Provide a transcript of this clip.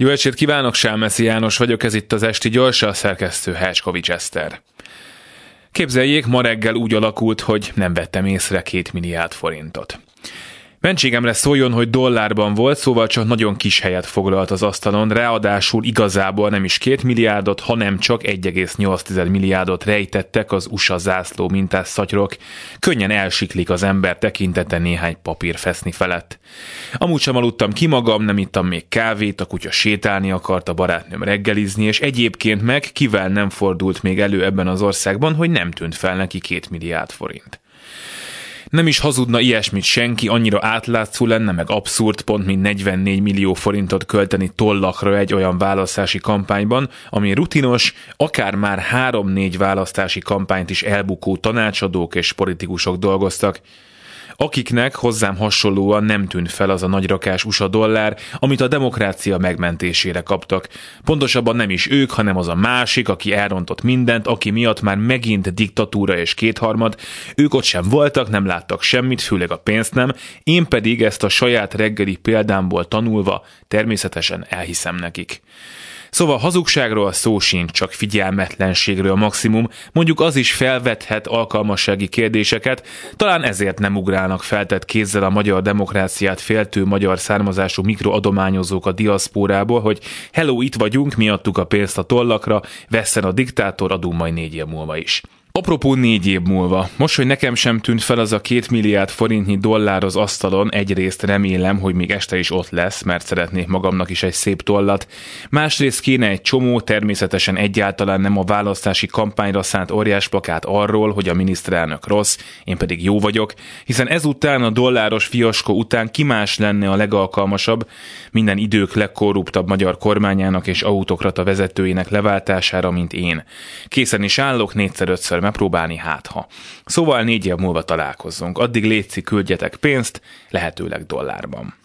Jó estét kívánok, Sálmeszi János vagyok, ez itt az Esti Gyors, a szerkesztő Herskovics Eszter. Képzeljék, ma reggel úgy alakult, hogy nem vettem észre két milliárd forintot. Mentségemre szóljon, hogy dollárban volt, szóval csak nagyon kis helyet foglalt az asztalon, ráadásul igazából nem is két milliárdot, hanem csak 1,8 milliárdot rejtettek az USA zászló mintás szatyrok. Könnyen elsiklik az ember tekintete néhány papír feszni felett. Amúgy sem aludtam ki magam, nem ittam még kávét, a kutya sétálni akart, a barátnőm reggelizni, és egyébként meg kivel nem fordult még elő ebben az országban, hogy nem tűnt fel neki két milliárd forint. Nem is hazudna ilyesmit senki, annyira átlátszó lenne, meg abszurd, pont mint 44 millió forintot költeni tollakra egy olyan választási kampányban, ami rutinos, akár már 3-4 választási kampányt is elbukó tanácsadók és politikusok dolgoztak akiknek hozzám hasonlóan nem tűnt fel az a nagyrakás USA dollár, amit a demokrácia megmentésére kaptak. Pontosabban nem is ők, hanem az a másik, aki elrontott mindent, aki miatt már megint diktatúra és kétharmad, ők ott sem voltak, nem láttak semmit, főleg a pénzt nem, én pedig ezt a saját reggeli példámból tanulva természetesen elhiszem nekik. Szóval hazugságról szó sincs, csak figyelmetlenségről maximum, mondjuk az is felvethet alkalmassági kérdéseket, talán ezért nem ugrálnak feltett kézzel a magyar demokráciát féltő magyar származású mikroadományozók a diaszpórából, hogy hello, itt vagyunk, miattuk a pénzt a tollakra, vesszen a diktátor, adunk majd négy év múlva is. Apropó négy év múlva, most, hogy nekem sem tűnt fel az a két milliárd forintnyi dollár az asztalon, egyrészt remélem, hogy még este is ott lesz, mert szeretnék magamnak is egy szép tollat. Másrészt kéne egy csomó, természetesen egyáltalán nem a választási kampányra szánt óriás arról, hogy a miniszterelnök rossz, én pedig jó vagyok, hiszen ezután a dolláros fiasko után ki más lenne a legalkalmasabb minden idők legkorruptabb magyar kormányának és autokrata vezetőinek leváltására, mint én. Készen is állok, négyszer-ötször megpróbálni, hát ha. Szóval négy év múlva találkozzunk. Addig létszik, küldjetek pénzt, lehetőleg dollárban.